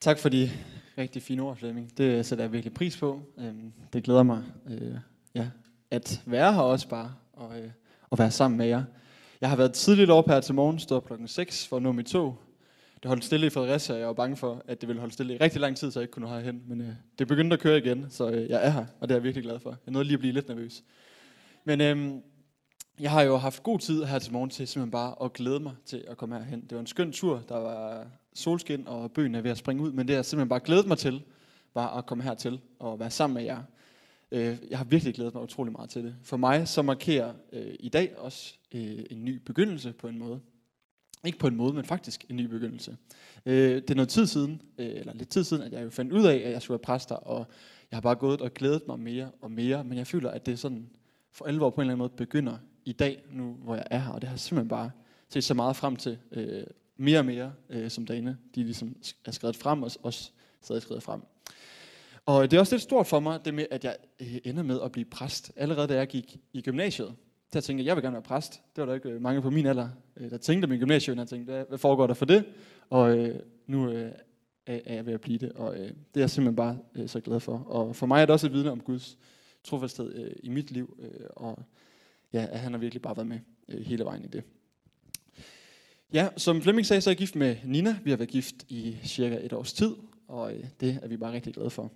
Tak for de rigtig fine ord, Flemming. Det sætter jeg virkelig pris på. Øhm, det glæder mig øh, ja, at være her også bare, og, øh, og være sammen med jer. Jeg har været tidligt op her til morgen, stået klokken 6 for at nå mit tog. Det holdt stille i Fredericia, og jeg var bange for, at det ville holde stille i rigtig lang tid, så jeg ikke kunne nå herhen. Men øh, det begyndte at køre igen, så øh, jeg er her, og det er jeg virkelig glad for. Jeg nåede lige at blive lidt nervøs. Men øhm, jeg har jo haft god tid her til morgen til simpelthen bare at glæde mig til at komme herhen. Det var en skøn tur, der var solskin, og bøen er ved at springe ud, men det jeg simpelthen bare glædet mig til, var at komme hertil og være sammen med jer. Øh, jeg har virkelig glædet mig utrolig meget til det. For mig så markerer øh, i dag også øh, en ny begyndelse på en måde. Ikke på en måde, men faktisk en ny begyndelse. Det er noget tid siden, eller lidt tid siden, at jeg jo fandt ud af, at jeg skulle være præster, og jeg har bare gået og glædet mig mere og mere, men jeg føler, at det er sådan for alvor på en eller anden måde begynder i dag, nu hvor jeg er her, og det har jeg simpelthen bare set så meget frem til, øh, mere og mere, øh, som dagene de ligesom er skrevet frem, og også stadig skrevet frem. Og det er også lidt stort for mig, det med, at jeg øh, ender med at blive præst. Allerede da jeg gik i gymnasiet, der tænkte jeg, jeg vil gerne være præst. Det var der ikke øh, mange på min alder, øh, der tænkte min gymnasium, jeg tænkte, hvad, foregår der for det? Og øh, nu øh, er er jeg ved at blive det, og øh, det er jeg simpelthen bare øh, så glad for. Og for mig er det også et vidne om Guds trofasthed øh, i mit liv, øh, og ja, at han har virkelig bare været med øh, hele vejen i det. Ja, som Flemming sagde, så er jeg gift med Nina. Vi har været gift i cirka et års tid, og øh, det er vi bare rigtig glade for.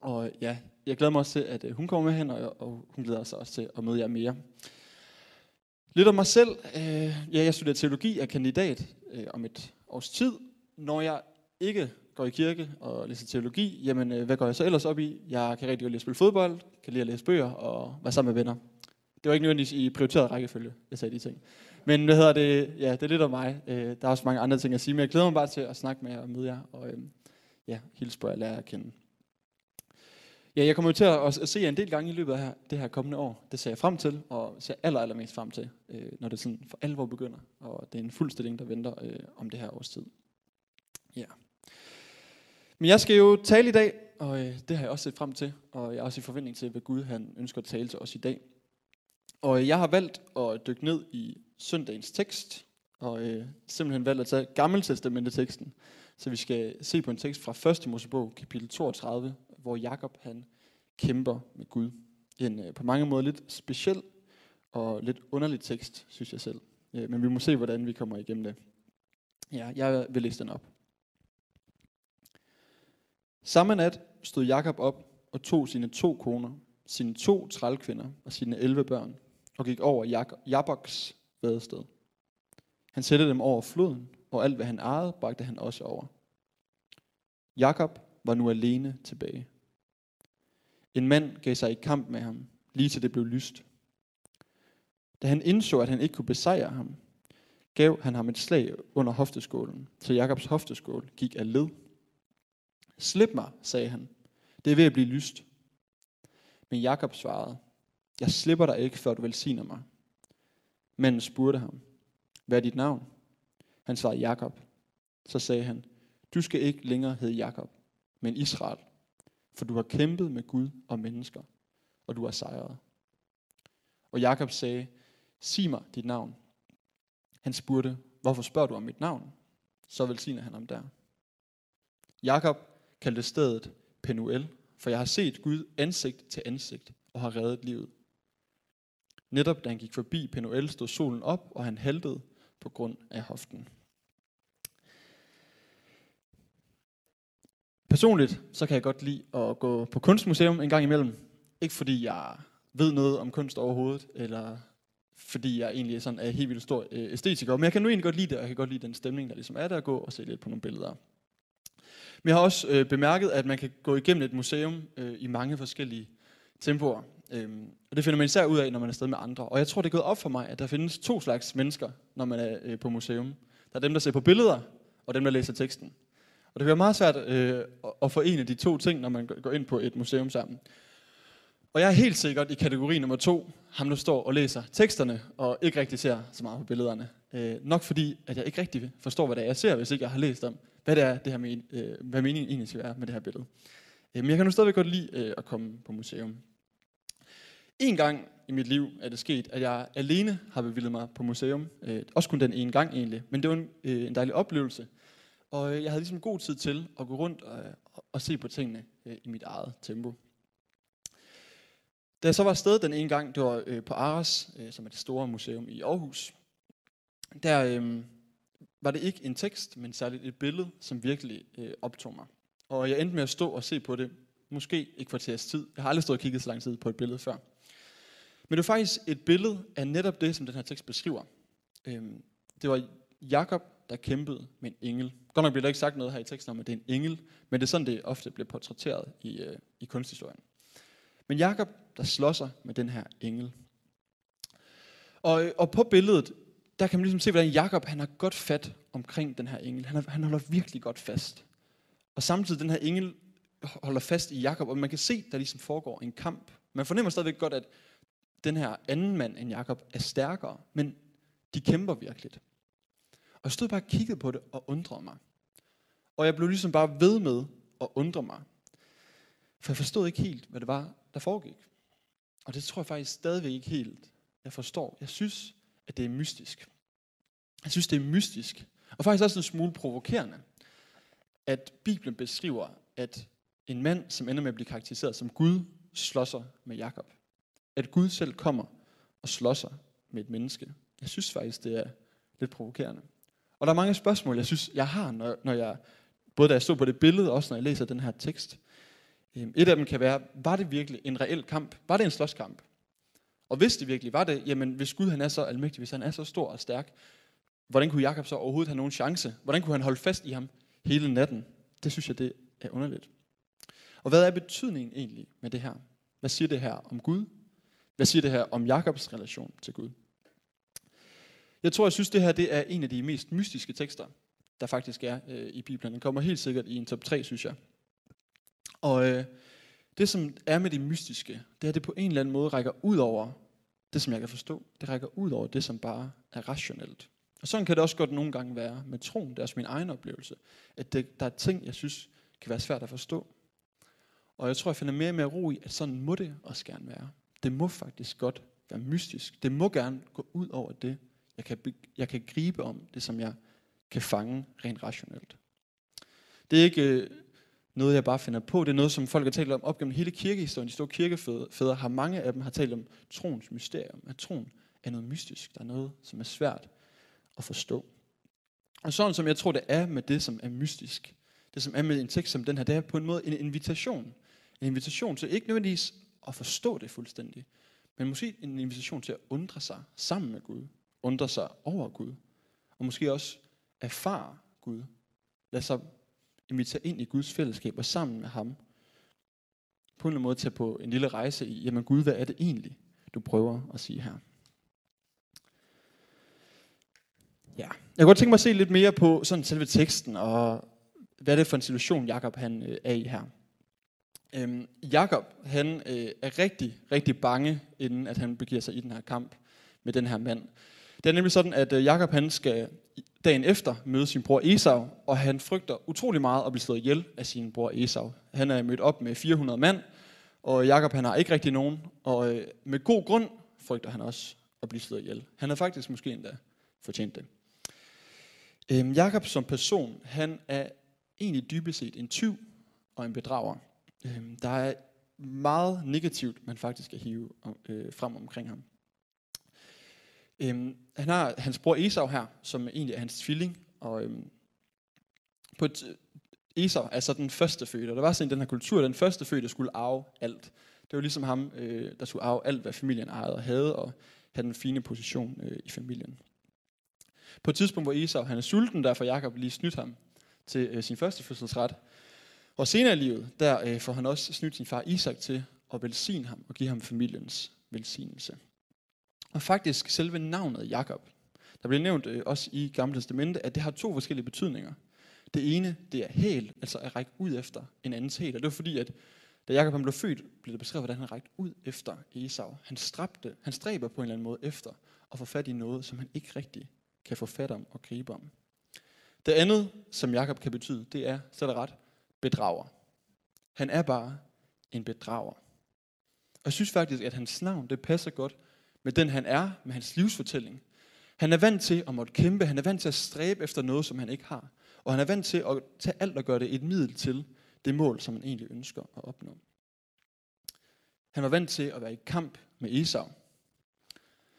Og ja, jeg glæder mig også til, at øh, hun kommer med hen, og, og hun glæder sig også til at møde jer mere. Lidt om mig selv. Øh, ja, jeg studerer teologi, er kandidat øh, om et års tid. Når jeg ikke går i kirke og læser teologi, jamen øh, hvad går jeg så ellers op i? Jeg kan rigtig godt lide at spille fodbold, kan lide at læse bøger og være sammen med venner. Det var ikke nødvendigvis i prioriteret rækkefølge, jeg sagde de ting. Men hvad hedder det? Ja, det er lidt om mig. Øh, der er også mange andre ting at sige, men jeg glæder mig bare til at snakke med jer og møde jer, og øh, ja, hilse på jer og lære jer at kende. Ja, jeg kommer jo til at, at se jer en del gange i løbet af her, det her kommende år. Det ser jeg frem til, og ser aller, allermest frem til, øh, når det sådan for alvor begynder. Og det er en fuld stilling, der venter øh, om det her års tid. Ja. Men jeg skal jo tale i dag, og øh, det har jeg også set frem til, og jeg er også i forventning til, hvad Gud han ønsker at tale til os i dag. Og jeg har valgt at dykke ned i søndagens tekst, og øh, simpelthen valgt at tage Gammeltestamentet-teksten. Så vi skal se på en tekst fra 1. Mosebog, kapitel 32, hvor Jakob han kæmper med Gud. En øh, på mange måder lidt speciel og lidt underlig tekst, synes jeg selv. Øh, men vi må se, hvordan vi kommer igennem det. Ja, jeg vil læse den op. Samme nat stod Jakob op og tog sine to koner, sine to trælkvinder og sine 11 børn, og gik over Jaboks vadested. Han sætte dem over floden, og alt hvad han ejede, bragte han også over. Jakob var nu alene tilbage. En mand gav sig i kamp med ham, lige til det blev lyst. Da han indså, at han ikke kunne besejre ham, gav han ham et slag under hofteskålen, så Jakobs hofteskål gik af led. Slip mig, sagde han. Det er ved at blive lyst. Men Jakob svarede, jeg slipper dig ikke, før du velsigner mig. Manden spurgte ham, hvad er dit navn? Han svarede Jakob. Så sagde han, du skal ikke længere hedde Jakob, men Israel, for du har kæmpet med Gud og mennesker, og du har sejret. Og Jakob sagde, sig mig dit navn. Han spurgte, hvorfor spørger du om mit navn? Så velsigner han ham der. Jakob kaldte stedet Penuel, for jeg har set Gud ansigt til ansigt og har reddet livet. Netop da han gik forbi Penuel, stod solen op, og han haltede på grund af hoften. Personligt så kan jeg godt lide at gå på kunstmuseum en gang imellem. Ikke fordi jeg ved noget om kunst overhovedet, eller fordi jeg egentlig er sådan er helt vildt stor øh, æstetiker, men jeg kan nu egentlig godt lide det, og jeg kan godt lide den stemning, der ligesom er der at gå og se lidt på nogle billeder. Men jeg har også øh, bemærket, at man kan gå igennem et museum øh, i mange forskellige tempoer. Øhm, og det finder man især ud af, når man er afsted med andre. Og jeg tror, det er gået op for mig, at der findes to slags mennesker, når man er øh, på museum. Der er dem, der ser på billeder, og dem, der læser teksten. Og det kan være meget svært øh, at- at forene de to ting, når man går ind på et museum sammen. Og jeg er helt sikkert i kategori nummer to, ham der står og læser teksterne, og ikke rigtig ser så meget på billederne. Øh, nok fordi, at jeg ikke rigtig forstår, hvad det er, jeg ser, hvis ikke jeg har læst om, hvad det er, det her men, øh, hvad meningen egentlig skal være med det her billede. Øh, men jeg kan nu stadigvæk godt lide øh, at komme på museum. En gang i mit liv er det sket, at jeg alene har bevillet mig på museum. Øh, også kun den ene gang egentlig, men det var en, øh, en dejlig oplevelse. Og øh, jeg havde ligesom god tid til at gå rundt og, og, og se på tingene øh, i mit eget tempo. Da jeg så var afsted den ene gang, det var øh, på Aras, øh, som er det store museum i Aarhus, der øh, var det ikke en tekst, men særligt et billede, som virkelig øh, optog mig. Og jeg endte med at stå og se på det, måske et kvarters tid. Jeg har aldrig stået og kigget så lang tid på et billede før. Men det er faktisk et billede af netop det, som den her tekst beskriver. Øhm, det var Jakob, der kæmpede med en engel. Godt nok bliver der ikke sagt noget her i teksten om, at det er en engel, men det er sådan, det ofte bliver portrætteret i, øh, i kunsthistorien. Men Jakob, der slår sig med den her engel. Og, øh, og på billedet, der kan man ligesom se, hvordan Jakob han har godt fat omkring den her engel. Han, er, han holder virkelig godt fast. Og samtidig den her engel holder fast i Jakob, og man kan se, der ligesom foregår en kamp. Man fornemmer stadigvæk godt, at den her anden mand end Jakob er stærkere, men de kæmper virkelig. Og jeg stod bare og kiggede på det og undrede mig. Og jeg blev ligesom bare ved med at undre mig. For jeg forstod ikke helt, hvad det var, der foregik. Og det tror jeg faktisk stadigvæk ikke helt, jeg forstår. Jeg synes, at det er mystisk. Jeg synes, det er mystisk. Og faktisk også en smule provokerende, at Bibelen beskriver, at en mand, som ender med at blive karakteriseret som Gud, slår sig med Jakob. At Gud selv kommer og slår sig med et menneske. Jeg synes faktisk, det er lidt provokerende. Og der er mange spørgsmål, jeg synes, jeg har, når, når jeg, både da jeg stod på det billede, og også når jeg læser den her tekst. Øhm, et af dem kan være, var det virkelig en reel kamp? Var det en slåskamp? Og hvis det virkelig var det, jamen hvis Gud han er så almægtig, hvis han er så stor og stærk, hvordan kunne Jakob så overhovedet have nogen chance? Hvordan kunne han holde fast i ham hele natten? Det synes jeg, det er underligt. Og hvad er betydningen egentlig med det her? Hvad siger det her om Gud? Hvad siger det her om Jakobs relation til Gud? Jeg tror, jeg synes, det her det er en af de mest mystiske tekster, der faktisk er øh, i Bibelen. Den kommer helt sikkert i en top 3, synes jeg. Og øh, det, som er med det mystiske, det er, at det på en eller anden måde rækker ud over det, som jeg kan forstå. Det rækker ud over det, som bare er rationelt. Og sådan kan det også godt nogle gange være med troen. Det er også min egen oplevelse. At det, der er ting, jeg synes, kan være svært at forstå. Og jeg tror, jeg finder mere og mere ro i, at sådan må det også gerne være. Det må faktisk godt være mystisk. Det må gerne gå ud over det, jeg kan, jeg kan gribe om, det som jeg kan fange rent rationelt. Det er ikke øh, noget, jeg bare finder på. Det er noget, som folk har talt om op gennem hele kirkehistorien. De store kirkefædre har mange af dem har talt om troens mysterium. At troen er noget mystisk. Der er noget, som er svært at forstå. Og sådan som jeg tror, det er med det, som er mystisk. Det, som er med en tekst som den her, det er på en måde en invitation. En invitation til ikke nødvendigvis at forstå det fuldstændig, men måske en invitation til at undre sig sammen med Gud. Undre sig over Gud. Og måske også erfare Gud. Lad sig invitere ind i Guds fællesskab og sammen med ham. På en eller anden måde tage på en lille rejse i, jamen Gud, hvad er det egentlig, du prøver at sige her? Ja, jeg kunne godt tænke mig at se lidt mere på sådan selve teksten, og hvad er det for en situation, Jakob han øh, er i her. Øhm, Jakob, han øh, er rigtig, rigtig bange, inden at han begiver sig i den her kamp med den her mand. Det er nemlig sådan, at øh, Jakob han skal dagen efter møde sin bror Esau, og han frygter utrolig meget at blive slået ihjel af sin bror Esau. Han er mødt op med 400 mand, og Jakob han har ikke rigtig nogen, og øh, med god grund frygter han også at blive slået ihjel. Han har faktisk måske endda fortjent det. Øhm, Jakob som person, han er egentlig dybest set en tyv og en bedrager. Øhm, der er meget negativt, man faktisk kan hive øh, frem omkring ham. Øhm, han har hans bror Esau her, som egentlig er hans tvilling, og øhm, på et, øh, Esau er så den første fødte, der var sådan i den her kultur, den første fødte skulle arve alt. Det var ligesom ham, øh, der skulle arve alt, hvad familien ejede og havde, og have den fine position øh, i familien. På et tidspunkt, hvor Esau han er sulten, derfor Jakob lige snydt ham til øh, sin første fødselsret. Og senere i livet, der øh, får han også snydt sin far Isak til at velsigne ham og give ham familiens velsignelse. Og faktisk selve navnet Jakob, der bliver nævnt øh, også i Gamle Testamente, at det har to forskellige betydninger. Det ene, det er hæl, altså at række ud efter en andens hæl. Og det var fordi, at da Jakob han blev født, blev det beskrevet, hvordan han rækte ud efter Esau. Han stræbte, han stræber på en eller anden måde efter at få fat i noget, som han ikke rigtig kan få fat om og gribe om. Det andet, som Jakob kan betyde, det er, så er det ret, bedrager. Han er bare en bedrager. Og jeg synes faktisk, at hans navn, det passer godt med den, han er, med hans livsfortælling. Han er vant til at måtte kæmpe, han er vant til at stræbe efter noget, som han ikke har. Og han er vant til at tage alt og gøre det et middel til det mål, som han egentlig ønsker at opnå. Han var vant til at være i kamp med Esau.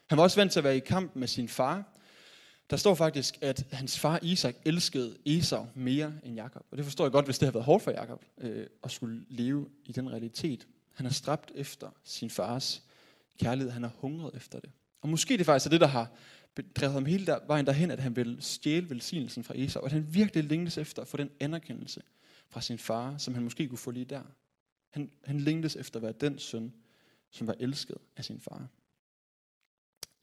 Han var også vant til at være i kamp med sin far. Der står faktisk, at hans far Isak elskede Esau mere end Jakob. Og det forstår jeg godt, hvis det har været hårdt for Jakob øh, at skulle leve i den realitet. Han har stræbt efter sin fars kærlighed. Han har hungret efter det. Og måske det faktisk er det, der har drevet ham hele der, vejen derhen, at han vil stjæle velsignelsen fra Esau. At han virkelig længtes efter at få den anerkendelse fra sin far, som han måske kunne få lige der. Han, han længtes efter at være den søn, som var elsket af sin far.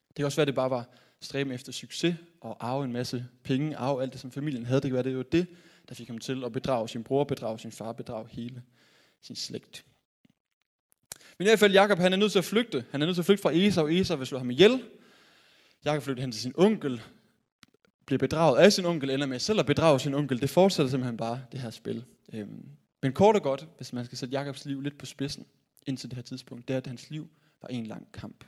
Det kan også være, at det bare var stræben efter succes og arve en masse penge, arve alt det, som familien havde. Det kan være, det var det, der fik ham til at bedrage sin bror, bedrage sin far, bedrage hele sin slægt. Men i hvert fald, Jakob han er nødt til at flygte. Han er nødt til at flygte fra Esau. Esau vil slå ham ihjel. Jakob flygter hen til sin onkel, bliver bedraget af sin onkel, ender med selv at bedrage sin onkel. Det fortsætter simpelthen bare, det her spil. Øhm, men kort og godt, hvis man skal sætte Jakobs liv lidt på spidsen, indtil det her tidspunkt, det er, at hans liv var en lang kamp.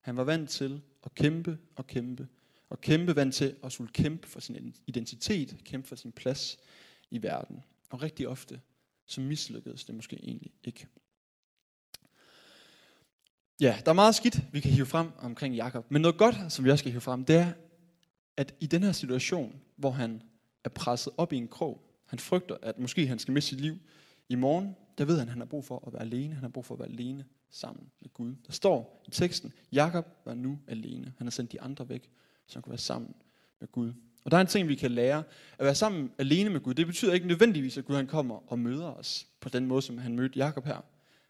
Han var vant til at kæmpe og kæmpe, og kæmpe vant til at skulle kæmpe for sin identitet, kæmpe for sin plads i verden. Og rigtig ofte, så mislykkedes det måske egentlig ikke. Ja, der er meget skidt, vi kan hive frem omkring Jakob. Men noget godt, som vi også skal hive frem, det er, at i den her situation, hvor han er presset op i en krog, han frygter, at måske han skal miste sit liv i morgen, der ved han, at han har brug for at være alene. Han har brug for at være alene sammen med Gud. Der står i teksten, Jakob var nu alene. Han har sendt de andre væk, så han kunne være sammen med Gud. Og der er en ting, vi kan lære. At være sammen alene med Gud, det betyder ikke nødvendigvis, at Gud han kommer og møder os på den måde, som han mødte Jakob her.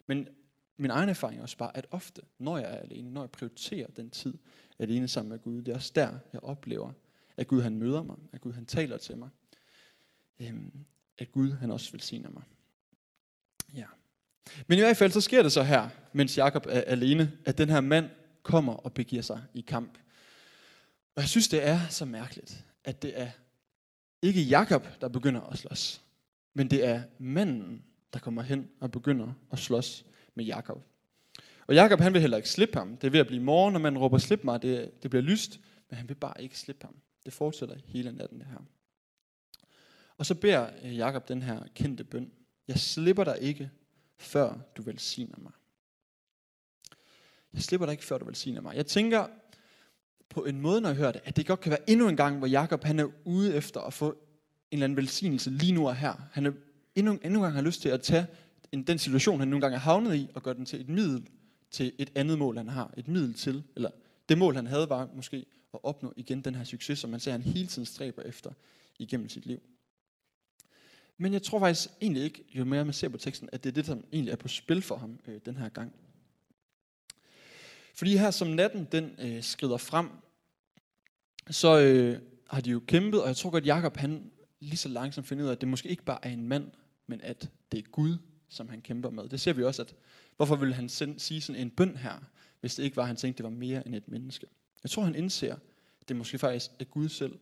Men min egen erfaring er også bare, at ofte, når jeg er alene, når jeg prioriterer den tid alene sammen med Gud, det er også der, jeg oplever, at Gud han møder mig, at Gud han taler til mig, øhm, at Gud han også velsigner mig. Ja. Men i hvert fald så sker det så her, mens Jakob er alene, at den her mand kommer og begiver sig i kamp. Og jeg synes, det er så mærkeligt, at det er ikke Jakob, der begynder at slås, men det er manden, der kommer hen og begynder at slås med Jakob. Og Jakob han vil heller ikke slippe ham. Det er ved at blive morgen, når man råber, slip mig, det, det bliver lyst, men han vil bare ikke slippe ham. Det fortsætter hele natten det her. Og så beder øh, Jakob den her kendte bøn. Jeg slipper dig ikke, før du velsigner mig. Jeg slipper dig ikke, før du velsigner mig. Jeg tænker på en måde, når jeg hører det, at det godt kan være endnu en gang, hvor Jakob han er ude efter at få en eller anden velsignelse lige nu og her. Han er endnu, endnu en gang har lyst til at tage en, den situation, han nogle gange er havnet i, og gøre den til et middel til et andet mål, han har. Et middel til, eller det mål, han havde, var måske at opnå igen den her succes, som man ser, han hele tiden stræber efter igennem sit liv. Men jeg tror faktisk egentlig ikke, jo mere man ser på teksten, at det er det, som egentlig er på spil for ham øh, den her gang. Fordi her som natten den øh, skrider frem, så øh, har de jo kæmpet, og jeg tror godt, Jakob han lige så langsomt finder ud af, at det måske ikke bare er en mand, men at det er Gud, som han kæmper med. Det ser vi også, at hvorfor ville han send, sige sådan en bøn her, hvis det ikke var, at han tænkte, det var mere end et menneske. Jeg tror, han indser, at det måske faktisk er Gud selv,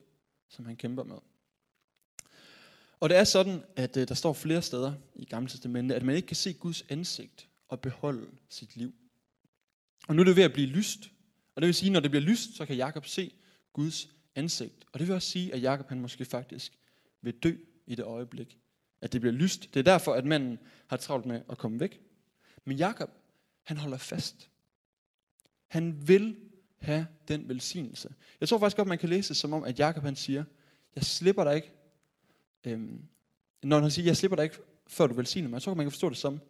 som han kæmper med. Og det er sådan, at øh, der står flere steder i Gamle Testamentet, at man ikke kan se Guds ansigt og beholde sit liv. Og nu er det ved at blive lyst. Og det vil sige, at når det bliver lyst, så kan Jakob se Guds ansigt. Og det vil også sige, at Jakob han måske faktisk vil dø i det øjeblik, at det bliver lyst. Det er derfor, at manden har travlt med at komme væk. Men Jakob, han holder fast. Han vil have den velsignelse. Jeg tror faktisk godt, man kan læse det som om, at Jakob han siger, jeg slipper dig ikke, øhm, når han siger, jeg slipper dig ikke, før du velsigner mig. så kan man forstå det som,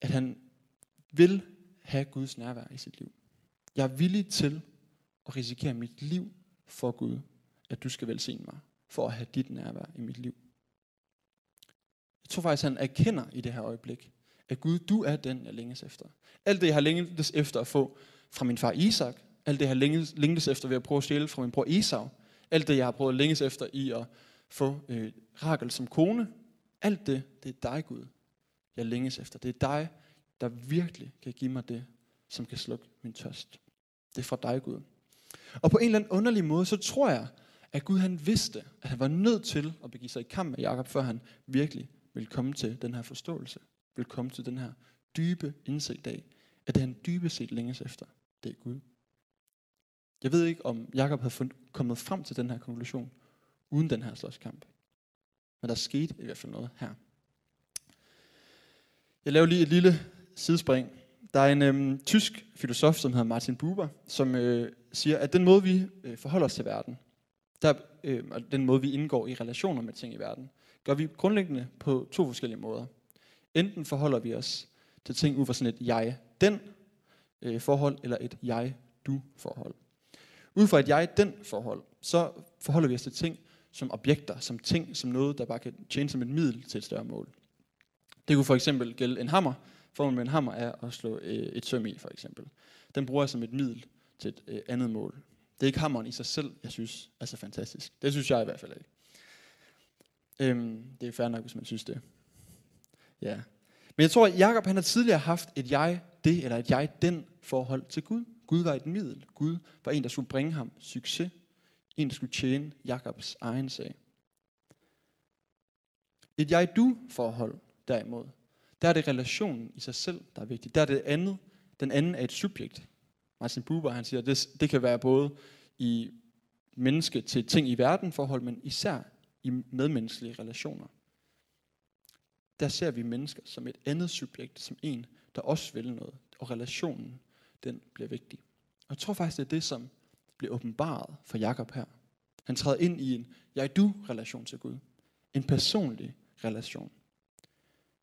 at han vil have Guds nærvær i sit liv. Jeg er villig til at risikere mit liv for Gud, at du skal velsigne mig, for at have dit nærvær i mit liv. Jeg tror faktisk, han erkender i det her øjeblik, at Gud, du er den, jeg længes efter. Alt det, jeg har længes efter at få fra min far Isak, alt det, jeg har længes, længtes efter ved at prøve at stjæle fra min bror Esau, alt det, jeg har prøvet at længes efter i at få øh, Rakel som kone. Alt det, det er dig, Gud, jeg længes efter. Det er dig, der virkelig kan give mig det, som kan slukke min tørst. Det er fra dig, Gud. Og på en eller anden underlig måde, så tror jeg, at Gud han vidste, at han var nødt til at begive sig i kamp med Jakob, før han virkelig ville komme til den her forståelse. Ville komme til den her dybe indsigt af, at det han dybest set længes efter, det er Gud. Jeg ved ikke, om Jakob havde fundet, kommet frem til den her konklusion, uden den her slåskamp. Men der skete i hvert fald noget her. Jeg laver lige et lille sidespring. Der er en øhm, tysk filosof, som hedder Martin Buber, som øh, siger, at den måde, vi øh, forholder os til verden, der, øh, og den måde, vi indgår i relationer med ting i verden, gør vi grundlæggende på to forskellige måder. Enten forholder vi os til ting ud fra sådan et jeg-den øh, forhold, eller et jeg-du forhold. Ud fra et jeg-den forhold, så forholder vi os til ting som objekter, som ting, som noget, der bare kan tjene som et middel til et større mål. Det kunne for eksempel gælde en hammer. Formålet med en hammer er at slå øh, et søm i, for eksempel. Den bruger jeg som et middel til et øh, andet mål. Det er ikke hammeren i sig selv, jeg synes er så fantastisk. Det synes jeg i hvert fald ikke. Øhm, det er fair nok, hvis man synes det. Ja. Men jeg tror, at Jacob han har tidligere haft et jeg det, eller et jeg den forhold til Gud. Gud var et middel. Gud var en, der skulle bringe ham succes. En, der skulle tjene Jakobs egen sag. Et jeg-du-forhold, derimod, der er det relationen i sig selv, der er vigtig. Der er det andet, den anden er et subjekt. Martin Buber, han siger, det, det kan være både i menneske til ting i verden forhold, men især i medmenneskelige relationer. Der ser vi mennesker som et andet subjekt, som en, der også vil noget, og relationen, den bliver vigtig. Og jeg tror faktisk, det er det, som bliver åbenbaret for Jakob her. Han træder ind i en jeg-du-relation til Gud. En personlig relation.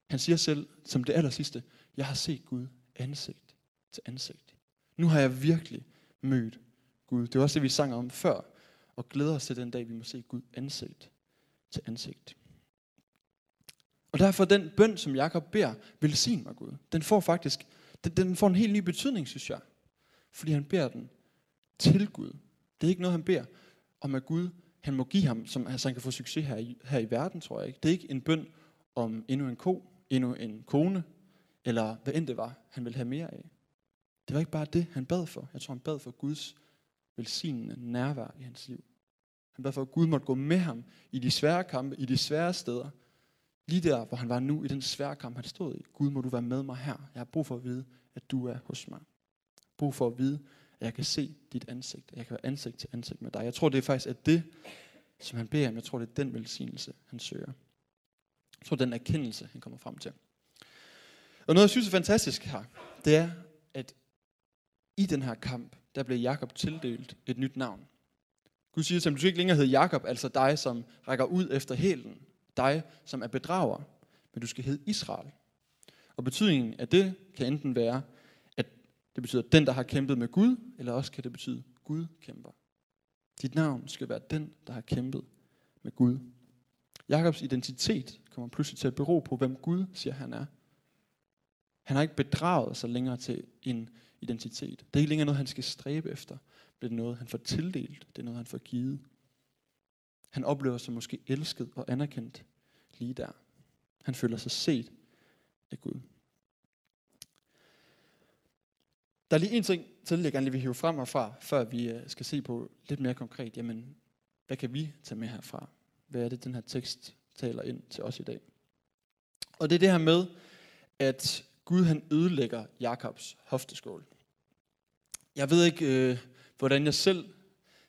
Han siger selv, som det aller sidste, jeg har set Gud ansigt til ansigt. Nu har jeg virkelig mødt Gud. Det var også det, vi sang om før, og glæder os til den dag, vi må se Gud ansigt til ansigt. Og derfor den bøn, som Jakob beder, velsign mig Gud, den får faktisk, den, den får en helt ny betydning, synes jeg. Fordi han beder den til Gud. Det er ikke noget, han beder om, at Gud han må give ham, som, så han kan få succes her i, her i verden, tror jeg ikke. Det er ikke en bøn om endnu en ko, endnu en kone, eller hvad end det var, han ville have mere af. Det var ikke bare det, han bad for. Jeg tror, han bad for Guds velsignende nærvær i hans liv. Han bad for, at Gud måtte gå med ham i de svære kampe, i de svære steder. Lige der, hvor han var nu, i den svære kamp, han stod i. Gud, må du være med mig her. Jeg har brug for at vide, at du er hos mig. Jeg har brug for at vide, jeg kan se dit ansigt. At jeg kan være ansigt til ansigt med dig. Jeg tror, det er faktisk at det, som han beder om. Jeg tror, det er den velsignelse, han søger. Jeg tror, den erkendelse, han kommer frem til. Og noget, jeg synes er fantastisk her, det er, at i den her kamp, der blev Jakob tildelt et nyt navn. Gud siger til ham, du skal ikke længere hedde Jakob, altså dig, som rækker ud efter hælen. Dig, som er bedrager. Men du skal hedde Israel. Og betydningen af det kan enten være, det betyder den, der har kæmpet med Gud, eller også kan det betyde, Gud kæmper. Dit navn skal være den, der har kæmpet med Gud. Jakobs identitet kommer pludselig til at bero på, hvem Gud siger, han er. Han har ikke bedraget sig længere til en identitet. Det er ikke længere noget, han skal stræbe efter. Det er noget, han får tildelt. Det er noget, han får givet. Han oplever sig måske elsket og anerkendt lige der. Han føler sig set af Gud. Der er lige en ting til, jeg gerne lige vil hive frem herfra, før vi øh, skal se på lidt mere konkret, jamen, hvad kan vi tage med herfra? Hvad er det, den her tekst taler ind til os i dag? Og det er det her med, at Gud han ødelægger Jakobs hofteskål. Jeg ved ikke, øh, hvordan jeg selv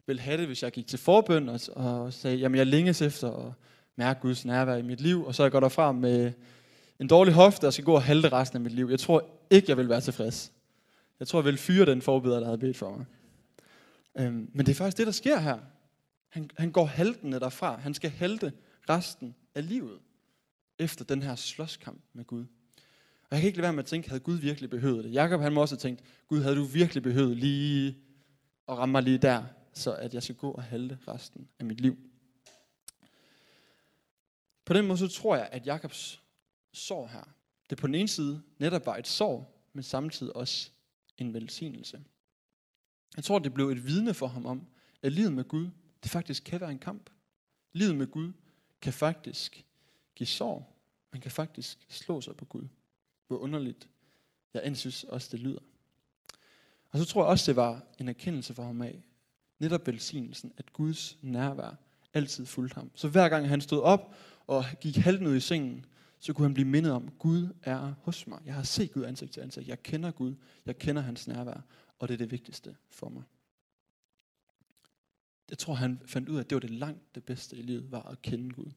vil have det, hvis jeg gik til forbøn og, og sagde, jamen jeg længes efter at mærke Guds nærvær i mit liv, og så jeg går derfra med en dårlig hofte og skal gå og halte resten af mit liv. Jeg tror ikke, jeg vil være tilfreds. Jeg tror, jeg ville fyre den forbeder, der havde bedt for mig. Øhm, men det er faktisk det, der sker her. Han, han går haltende derfra. Han skal halte resten af livet efter den her slåskamp med Gud. Og jeg kan ikke lade være med at tænke, havde Gud virkelig behøvet det? Jakob han må også have tænkt, Gud, havde du virkelig behøvet lige at ramme mig lige der, så at jeg skal gå og halte resten af mit liv. På den måde så tror jeg, at Jakobs sår her, det på den ene side netop var et sår, men samtidig også en velsignelse. Jeg tror, det blev et vidne for ham om, at livet med Gud, det faktisk kan være en kamp. Livet med Gud kan faktisk give sorg. Man kan faktisk slå sig på Gud. Hvor underligt jeg end synes også, det lyder. Og så tror jeg også, det var en erkendelse for ham af, netop velsignelsen, at Guds nærvær altid fulgte ham. Så hver gang han stod op og gik halvt ned i sengen, så kunne han blive mindet om, Gud er hos mig. Jeg har set Gud ansigt til ansigt. Jeg kender Gud. Jeg kender hans nærvær. Og det er det vigtigste for mig. Jeg tror, han fandt ud af, at det var det langt det bedste i livet, var at kende Gud.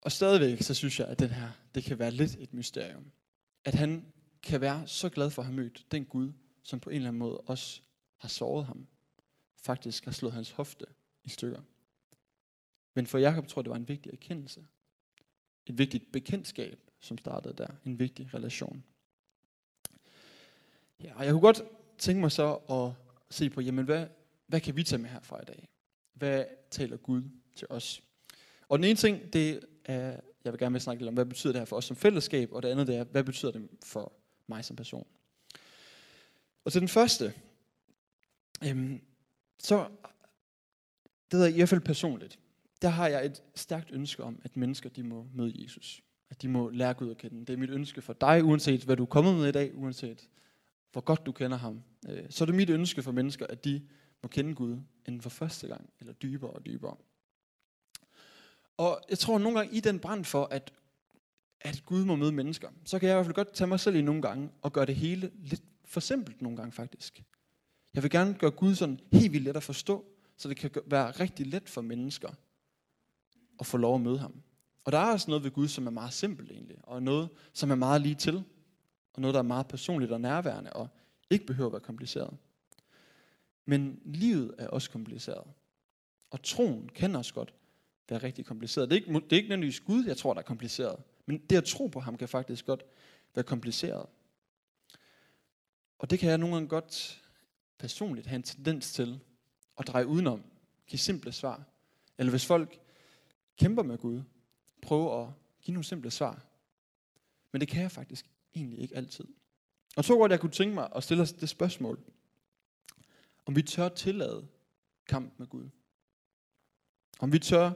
Og stadigvæk, så synes jeg, at den her, det kan være lidt et mysterium. At han kan være så glad for at have mødt den Gud, som på en eller anden måde også har såret ham. Faktisk har slået hans hofte i stykker. Men for Jakob tror jeg, det var en vigtig erkendelse. Et vigtigt bekendtskab, som startede der. En vigtig relation. Ja, og jeg kunne godt tænke mig så at se på, jamen hvad, hvad kan vi tage med herfra i dag? Hvad taler Gud til os? Og den ene ting, det er, jeg vil gerne snakke lidt om, hvad betyder det her for os som fællesskab, og det andet det er, hvad betyder det for mig som person? Og til den første, øhm, så, det er i hvert fald personligt, der har jeg et stærkt ønske om, at mennesker de må møde Jesus. At de må lære Gud at kende. Det er mit ønske for dig, uanset hvad du er kommet med i dag, uanset hvor godt du kender ham. Øh, så er det mit ønske for mennesker, at de må kende Gud inden for første gang, eller dybere og dybere. Og jeg tror nogle gange i den brand for, at, at Gud må møde mennesker, så kan jeg i hvert fald godt tage mig selv i nogle gange, og gøre det hele lidt for simpelt nogle gange faktisk. Jeg vil gerne gøre Gud sådan helt vildt let at forstå, så det kan være rigtig let for mennesker at få lov at møde ham. Og der er også noget ved Gud, som er meget simpelt egentlig, og noget, som er meget lige til, og noget, der er meget personligt og nærværende, og ikke behøver at være kompliceret. Men livet er også kompliceret. Og troen kan også godt være rigtig kompliceret. Det er ikke, det er ikke nødvendigvis Gud, jeg tror, der er kompliceret. Men det at tro på ham kan faktisk godt være kompliceret. Og det kan jeg nogle gange godt personligt have en tendens til at dreje udenom, give simple svar. Eller hvis folk kæmper med Gud, prøve at give nogle simple svar. Men det kan jeg faktisk egentlig ikke altid. Og så godt, jeg kunne tænke mig at stille os det spørgsmål, om vi tør tillade kamp med Gud. Om vi tør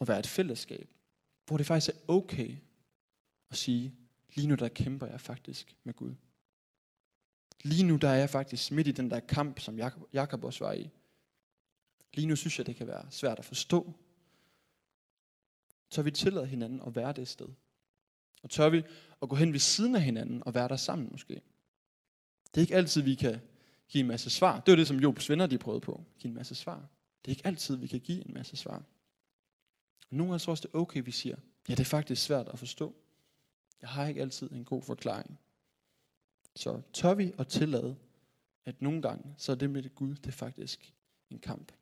at være et fællesskab, hvor det faktisk er okay at sige, lige nu der kæmper jeg faktisk med Gud. Lige nu der er jeg faktisk midt i den der kamp, som Jakob, også var i. Lige nu synes jeg, det kan være svært at forstå. Tør vi tillade hinanden at være det sted? Og tør vi at gå hen ved siden af hinanden og være der sammen måske? Det er ikke altid, vi kan give en masse svar. Det var det, som Jobs venner de prøvede på. Give en masse svar. Det er ikke altid, vi kan give en masse svar. Nogle gange tror også, det er okay, vi siger, ja, det er faktisk svært at forstå. Jeg har ikke altid en god forklaring. Så tør vi at tillade, at nogle gange, så er det med det Gud, det er faktisk en kamp.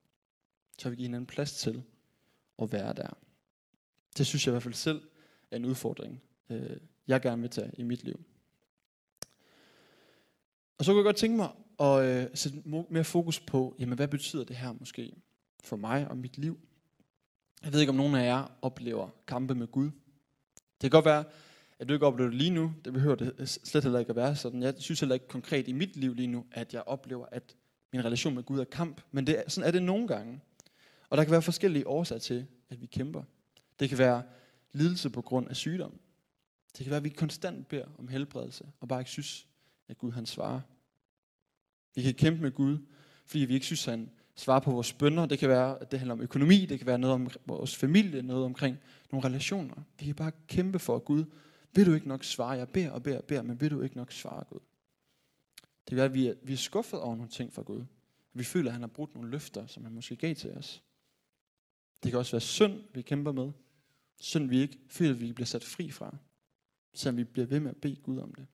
Tør vi give hinanden plads til at være der. Det synes jeg i hvert fald selv er en udfordring, øh, jeg gerne vil tage i mit liv. Og så kunne jeg godt tænke mig at øh, sætte mere fokus på, jamen hvad betyder det her måske for mig og mit liv? Jeg ved ikke, om nogen af jer oplever kampe med Gud. Det kan godt være, at du ikke oplever det lige nu. Det behøver det slet heller ikke at være sådan. Jeg synes heller ikke konkret i mit liv lige nu, at jeg oplever, at min relation med Gud er kamp. Men det, sådan er det nogle gange. Og der kan være forskellige årsager til, at vi kæmper. Det kan være lidelse på grund af sygdom. Det kan være, at vi konstant beder om helbredelse, og bare ikke synes, at Gud han svarer. Vi kan kæmpe med Gud, fordi vi ikke synes, at han svarer på vores bønder. Det kan være, at det handler om økonomi, det kan være noget om vores familie, noget omkring nogle relationer. Vi kan bare kæmpe for Gud. Vil du ikke nok svare? Jeg beder og beder og beder, men vil du ikke nok svare Gud? Det kan være, at vi er, vi er skuffet over nogle ting fra Gud. Vi føler, at han har brugt nogle løfter, som han måske gav til os. Det kan også være synd, vi kæmper med. Synd, vi ikke føler, at vi bliver sat fri fra. Selvom vi bliver ved med at bede Gud om det.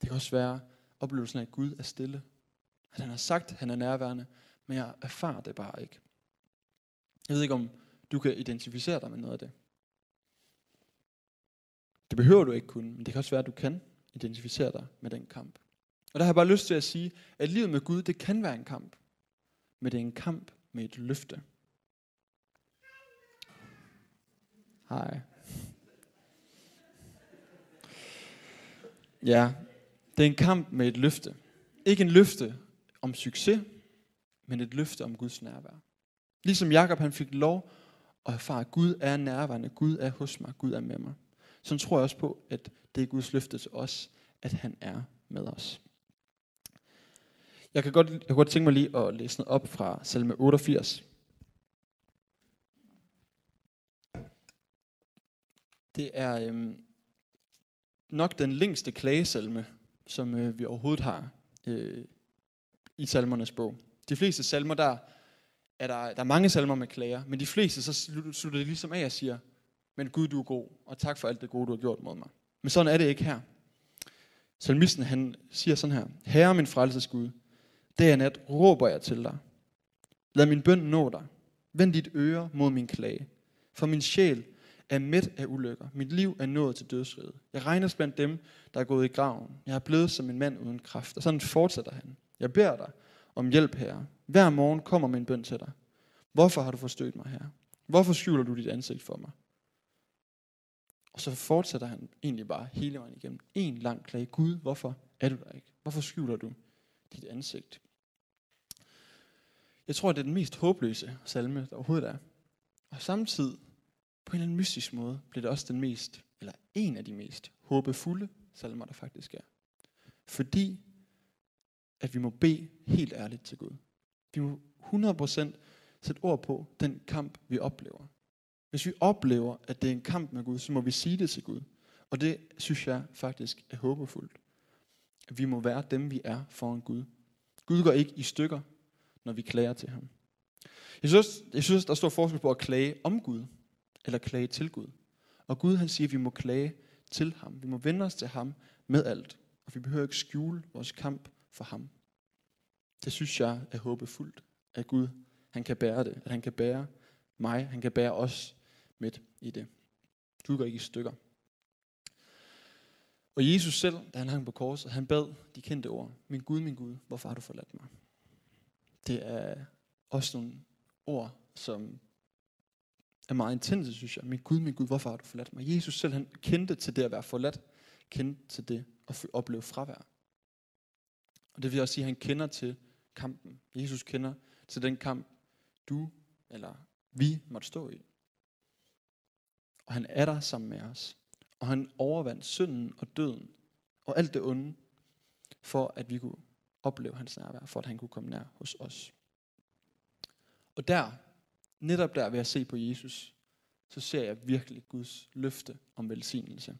Det kan også være oplevelsen af, at Gud er stille at han har sagt, at han er nærværende, men jeg erfarer det bare ikke. Jeg ved ikke, om du kan identificere dig med noget af det. Det behøver du ikke kunne, men det kan også være, at du kan identificere dig med den kamp. Og der har jeg bare lyst til at sige, at livet med Gud, det kan være en kamp. Men det er en kamp med et løfte. Hej. Ja, det er en kamp med et løfte. Ikke en løfte om succes, men et løfte om Guds nærvær. Ligesom Jakob han fik lov at erfare, at Gud er nærværende, Gud er hos mig, Gud er med mig. Så tror jeg også på, at det er Guds løfte til os, at han er med os. Jeg kan godt, jeg kan godt tænke mig lige at læse noget op fra salme 88. Det er øhm, nok den længste klagesalme, som øh, vi overhovedet har øh, i salmernes bog. De fleste salmer, der er der, der er mange salmer med klager, men de fleste, så slutter det ligesom af og siger, men Gud, du er god, og tak for alt det gode, du har gjort mod mig. Men sådan er det ikke her. Salmisten, han siger sådan her, Herre min frelses Gud, dag og nat råber jeg til dig. Lad min bøn nå dig. Vend dit øre mod min klage. For min sjæl er midt af ulykker. Mit liv er nået til dødsriget. Jeg regnes blandt dem, der er gået i graven. Jeg er blevet som en mand uden kraft. Og sådan fortsætter han. Jeg beder dig om hjælp, her. Hver morgen kommer min bøn til dig. Hvorfor har du forstødt mig, her? Hvorfor skjuler du dit ansigt for mig? Og så fortsætter han egentlig bare hele vejen igennem. En lang klage. Gud, hvorfor er du der ikke? Hvorfor skjuler du dit ansigt? Jeg tror, det er den mest håbløse salme, der overhovedet er. Og samtidig, på en eller anden mystisk måde, bliver det også den mest, eller en af de mest håbefulde salmer, der faktisk er. Fordi, at vi må bede helt ærligt til Gud. Vi må 100% sætte ord på den kamp, vi oplever. Hvis vi oplever, at det er en kamp med Gud, så må vi sige det til Gud. Og det synes jeg faktisk er håbefuldt. At vi må være dem, vi er foran Gud. Gud går ikke i stykker, når vi klager til ham. Jeg synes, jeg synes der står forskel på at klage om Gud, eller klage til Gud. Og Gud han siger, at vi må klage til ham. Vi må vende os til ham med alt. Og vi behøver ikke skjule vores kamp for ham. Det synes jeg er håbefuldt, at Gud han kan bære det. At han kan bære mig, han kan bære os midt i det. Du går ikke i stykker. Og Jesus selv, da han hang på korset, han bad de kendte ord. Min Gud, min Gud, hvorfor har du forladt mig? Det er også nogle ord, som er meget intense, synes jeg. Min Gud, min Gud, hvorfor har du forladt mig? Jesus selv, han kendte til det at være forladt. Kendte til det at opleve fravær. Og det vil også sige, at han kender til kampen. Jesus kender til den kamp, du eller vi måtte stå i. Og han er der sammen med os. Og han overvandt synden og døden og alt det onde, for at vi kunne opleve hans nærvær, for at han kunne komme nær hos os. Og der, netop der ved at se på Jesus, så ser jeg virkelig Guds løfte om velsignelse.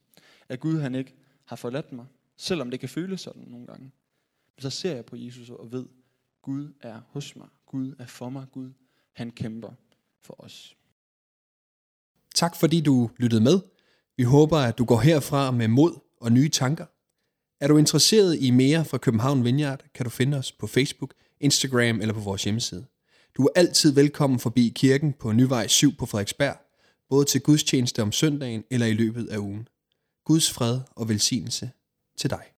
At Gud han ikke har forladt mig, selvom det kan føles sådan nogle gange. Men så ser jeg på Jesus og ved, Gud er hos mig. Gud er for mig. Gud, han kæmper for os. Tak fordi du lyttede med. Vi håber, at du går herfra med mod og nye tanker. Er du interesseret i mere fra København Vineyard, kan du finde os på Facebook, Instagram eller på vores hjemmeside. Du er altid velkommen forbi kirken på Nyvej 7 på Frederiksberg, både til gudstjeneste om søndagen eller i løbet af ugen. Guds fred og velsignelse til dig.